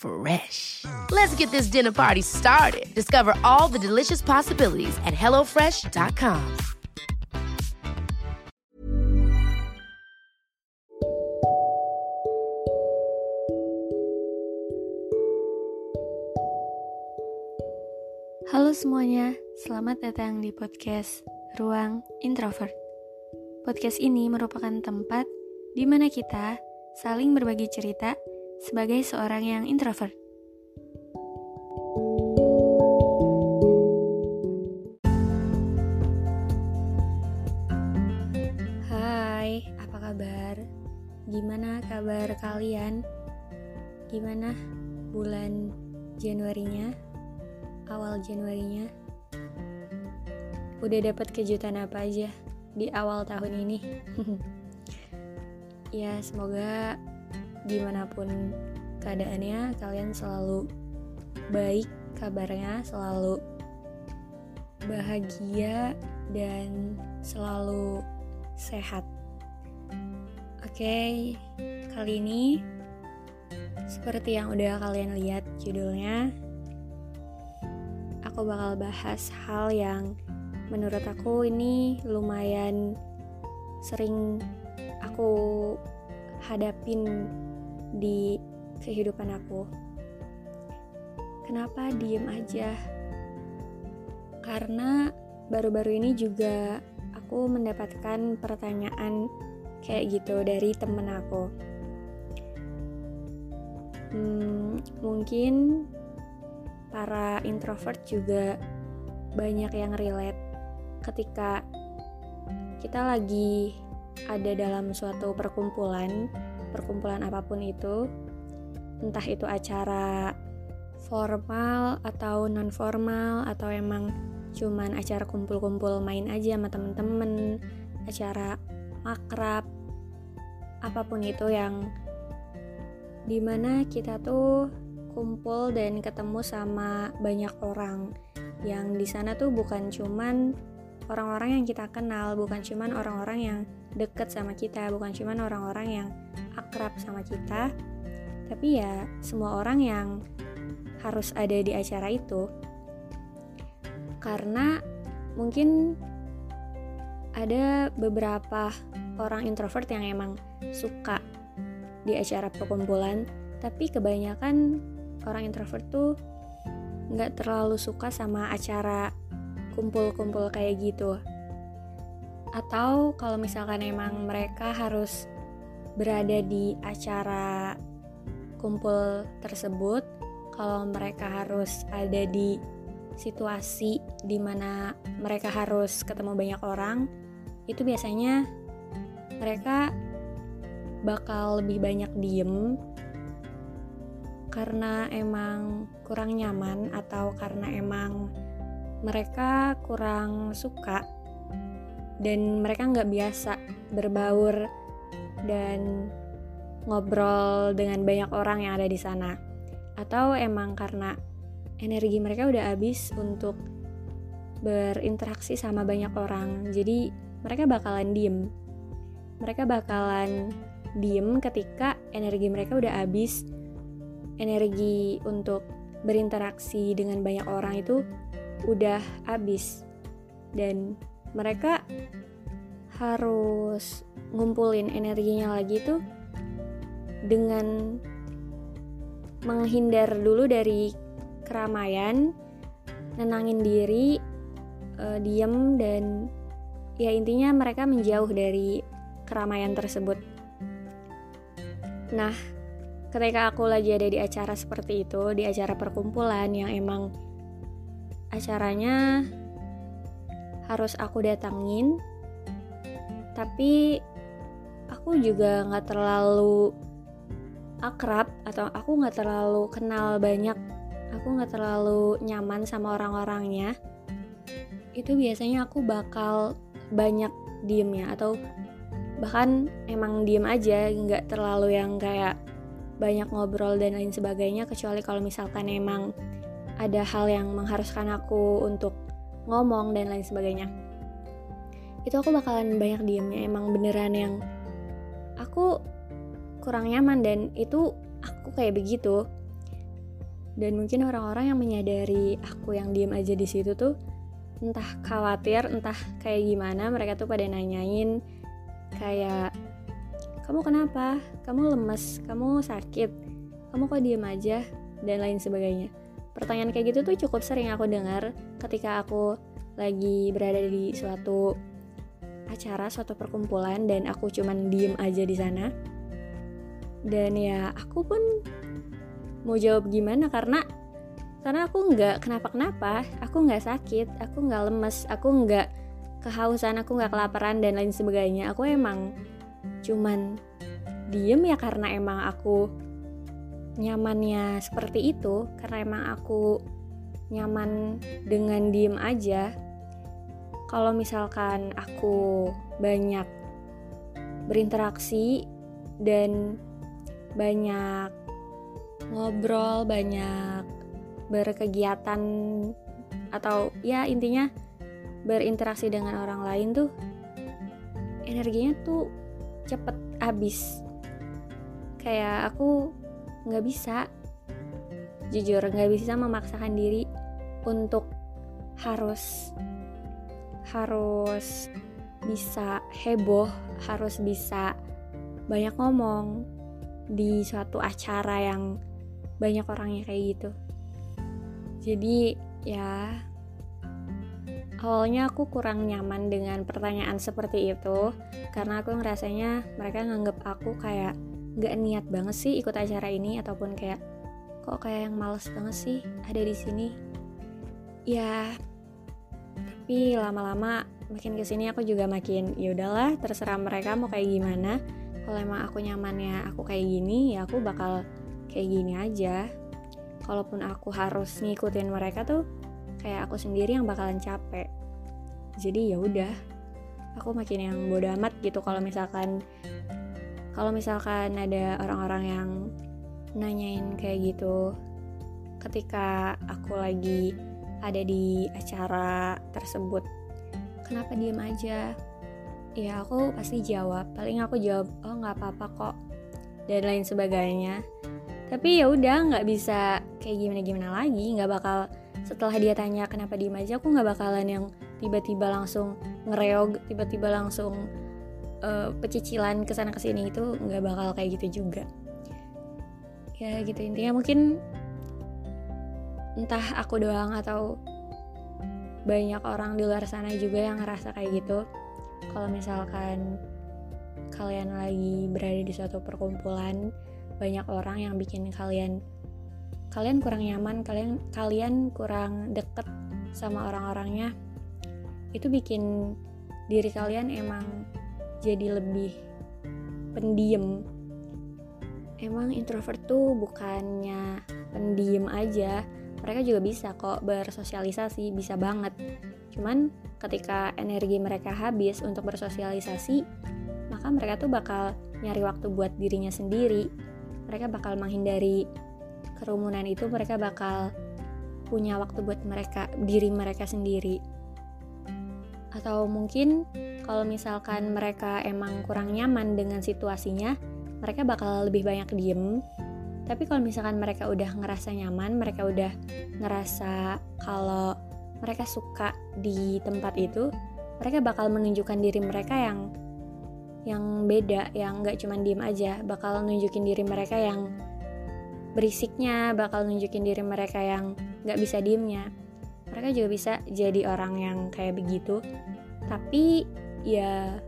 Fresh. Let's get this dinner party started. Discover all the delicious possibilities at hellofresh.com. Halo semuanya, selamat datang di podcast Ruang Introvert. Podcast ini merupakan tempat di mana kita saling berbagi cerita sebagai seorang yang introvert. Hai, apa kabar? Gimana kabar kalian? Gimana bulan Januarinya? Awal Januarinya? Udah dapat kejutan apa aja di awal tahun ini? ya, semoga gimana pun keadaannya kalian selalu baik kabarnya selalu bahagia dan selalu sehat. Oke okay, kali ini seperti yang udah kalian lihat judulnya aku bakal bahas hal yang menurut aku ini lumayan sering aku hadapin di kehidupan aku. Kenapa diem aja? Karena baru-baru ini juga aku mendapatkan pertanyaan kayak gitu dari temen aku. Hmm, mungkin para introvert juga banyak yang relate ketika kita lagi ada dalam suatu perkumpulan perkumpulan apa pun itu, entah itu acara formal atau non formal atau emang cuman acara kumpul-kumpul main aja sama temen-temen, acara makrab, apa pun itu yang di mana kita tuh kumpul dan ketemu sama banyak orang. Yang di sana tuh bukan cuman orang-orang yang kita kenal, bukan cuman orang-orang yang deket sama kita, bukan cuman orang-orang yang akrab sama kita, tapi ya semua orang yang harus ada di acara itu. Karena mungkin ada beberapa orang introvert yang emang suka di acara perkumpulan, tapi kebanyakan orang introvert tuh nggak terlalu suka sama acara kumpul-kumpul kayak gitu. Atau kalau misalkan emang mereka harus berada di acara kumpul tersebut kalau mereka harus ada di situasi di mana mereka harus ketemu banyak orang itu biasanya mereka bakal lebih banyak diem karena emang kurang nyaman atau karena emang mereka kurang suka dan mereka nggak biasa berbaur dan ngobrol dengan banyak orang yang ada di sana. Atau emang karena energi mereka udah habis untuk berinteraksi sama banyak orang. Jadi mereka bakalan diem. Mereka bakalan diem ketika energi mereka udah habis. Energi untuk berinteraksi dengan banyak orang itu udah habis. Dan mereka harus ngumpulin energinya lagi tuh dengan menghindar dulu dari keramaian, nenangin diri, uh, diem dan ya intinya mereka menjauh dari keramaian tersebut. Nah, ketika aku lagi ada di acara seperti itu, di acara perkumpulan yang emang acaranya harus aku datangin, tapi aku juga nggak terlalu akrab atau aku nggak terlalu kenal banyak. Aku nggak terlalu nyaman sama orang-orangnya. Itu biasanya aku bakal banyak diemnya atau bahkan emang diem aja nggak terlalu yang kayak banyak ngobrol dan lain sebagainya kecuali kalau misalkan emang ada hal yang mengharuskan aku untuk ngomong dan lain sebagainya. Itu aku bakalan banyak diemnya emang beneran yang aku kurang nyaman dan itu aku kayak begitu. Dan mungkin orang-orang yang menyadari aku yang diem aja di situ tuh entah khawatir entah kayak gimana mereka tuh pada nanyain kayak kamu kenapa? Kamu lemes? Kamu sakit? Kamu kok diem aja? dan lain sebagainya pertanyaan kayak gitu tuh cukup sering aku dengar ketika aku lagi berada di suatu acara suatu perkumpulan dan aku cuman diem aja di sana. Dan ya aku pun mau jawab gimana karena karena aku nggak kenapa-kenapa aku nggak sakit aku nggak lemes aku nggak kehausan aku nggak kelaparan dan lain sebagainya. Aku emang cuman diem ya karena emang aku nyamannya seperti itu karena emang aku nyaman dengan diem aja. Kalau misalkan aku banyak berinteraksi dan banyak ngobrol, banyak berkegiatan atau ya intinya berinteraksi dengan orang lain tuh energinya tuh cepet habis. Kayak aku nggak bisa. Jujur nggak bisa memaksakan diri untuk harus harus bisa heboh harus bisa banyak ngomong di suatu acara yang banyak orangnya kayak gitu. Jadi ya awalnya aku kurang nyaman dengan pertanyaan seperti itu karena aku ngerasanya mereka nganggep aku kayak gak niat banget sih ikut acara ini ataupun kayak kok kayak yang males banget sih ada di sini? Ya tapi lama-lama makin ke sini aku juga makin ya udahlah terserah mereka mau kayak gimana. Kalau emang aku nyamannya aku kayak gini ya aku bakal kayak gini aja. Kalaupun aku harus ngikutin mereka tuh kayak aku sendiri yang bakalan capek. Jadi ya udah aku makin yang bodo amat gitu kalau misalkan kalau misalkan ada orang-orang yang nanyain kayak gitu ketika aku lagi ada di acara tersebut kenapa diem aja? Ya aku pasti jawab. Paling aku jawab oh nggak apa-apa kok dan lain sebagainya. Tapi ya udah nggak bisa kayak gimana gimana lagi. Nggak bakal setelah dia tanya kenapa diem aja aku nggak bakalan yang tiba-tiba langsung ngereog tiba-tiba langsung uh, pecicilan ke sana ke sini itu nggak bakal kayak gitu juga ya gitu intinya mungkin entah aku doang atau banyak orang di luar sana juga yang ngerasa kayak gitu kalau misalkan kalian lagi berada di suatu perkumpulan banyak orang yang bikin kalian kalian kurang nyaman, kalian kalian kurang deket sama orang-orangnya. Itu bikin diri kalian emang jadi lebih pendiam. Emang introvert tuh bukannya pendiam aja, mereka juga bisa kok bersosialisasi, bisa banget. Cuman ketika energi mereka habis untuk bersosialisasi, maka mereka tuh bakal nyari waktu buat dirinya sendiri. Mereka bakal menghindari kerumunan itu mereka bakal punya waktu buat mereka diri mereka sendiri atau mungkin kalau misalkan mereka emang kurang nyaman dengan situasinya mereka bakal lebih banyak diem. Tapi kalau misalkan mereka udah ngerasa nyaman mereka udah ngerasa kalau mereka suka di tempat itu mereka bakal menunjukkan diri mereka yang yang beda yang nggak cuma diem aja. Bakal nunjukin diri mereka yang berisiknya bakal nunjukin diri mereka yang gak bisa diemnya. Mereka juga bisa jadi orang yang kayak begitu. Tapi ya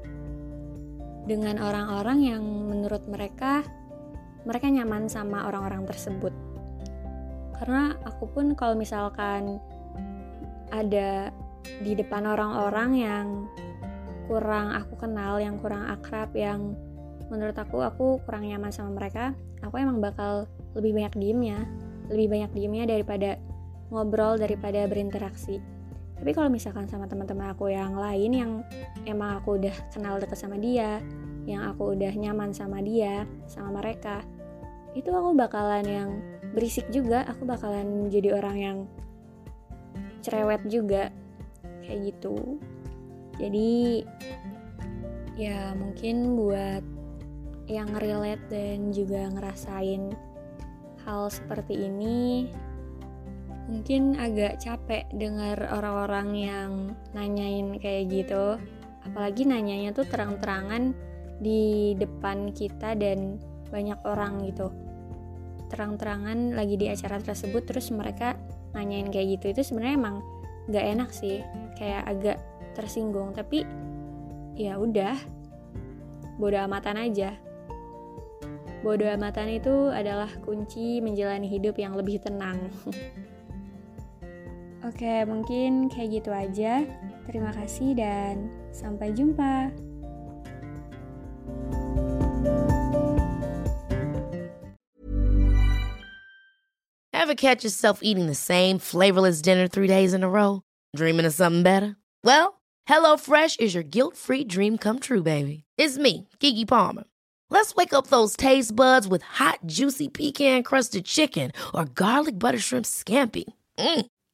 dengan orang-orang yang menurut mereka mereka nyaman sama orang-orang tersebut. Karena aku pun kalau misalkan ada di depan orang-orang yang kurang aku kenal yang kurang akrab yang menurut aku aku kurang nyaman sama mereka aku emang bakal lebih banyak diemnya lebih banyak diemnya daripada ngobrol daripada berinteraksi tapi kalau misalkan sama teman-teman aku yang lain yang emang aku udah kenal dekat sama dia yang aku udah nyaman sama dia sama mereka itu aku bakalan yang berisik juga. Aku bakalan jadi orang yang cerewet juga. Kayak gitu. Jadi ya mungkin buat yang relate dan juga ngerasain hal seperti ini mungkin agak capek dengar orang-orang yang nanyain kayak gitu. Apalagi nanyanya tuh terang-terangan di depan kita dan banyak orang gitu. Terang-terangan lagi di acara tersebut terus mereka nanyain kayak gitu. Itu sebenarnya emang nggak enak sih kayak agak tersinggung. Tapi ya udah bodo amatan aja. Bodo amatan itu adalah kunci menjalani hidup yang lebih tenang. Oke, mungkin kayak gitu aja. Terima kasih dan sampai jumpa. Ever catch yourself eating the same flavorless dinner three days in a row? Dreaming of something better? Well, HelloFresh is your guilt-free dream come true, baby. It's me, Kiki Palmer. Let's wake up those taste buds with hot, juicy pecan crusted chicken or garlic butter shrimp scampi. Mm.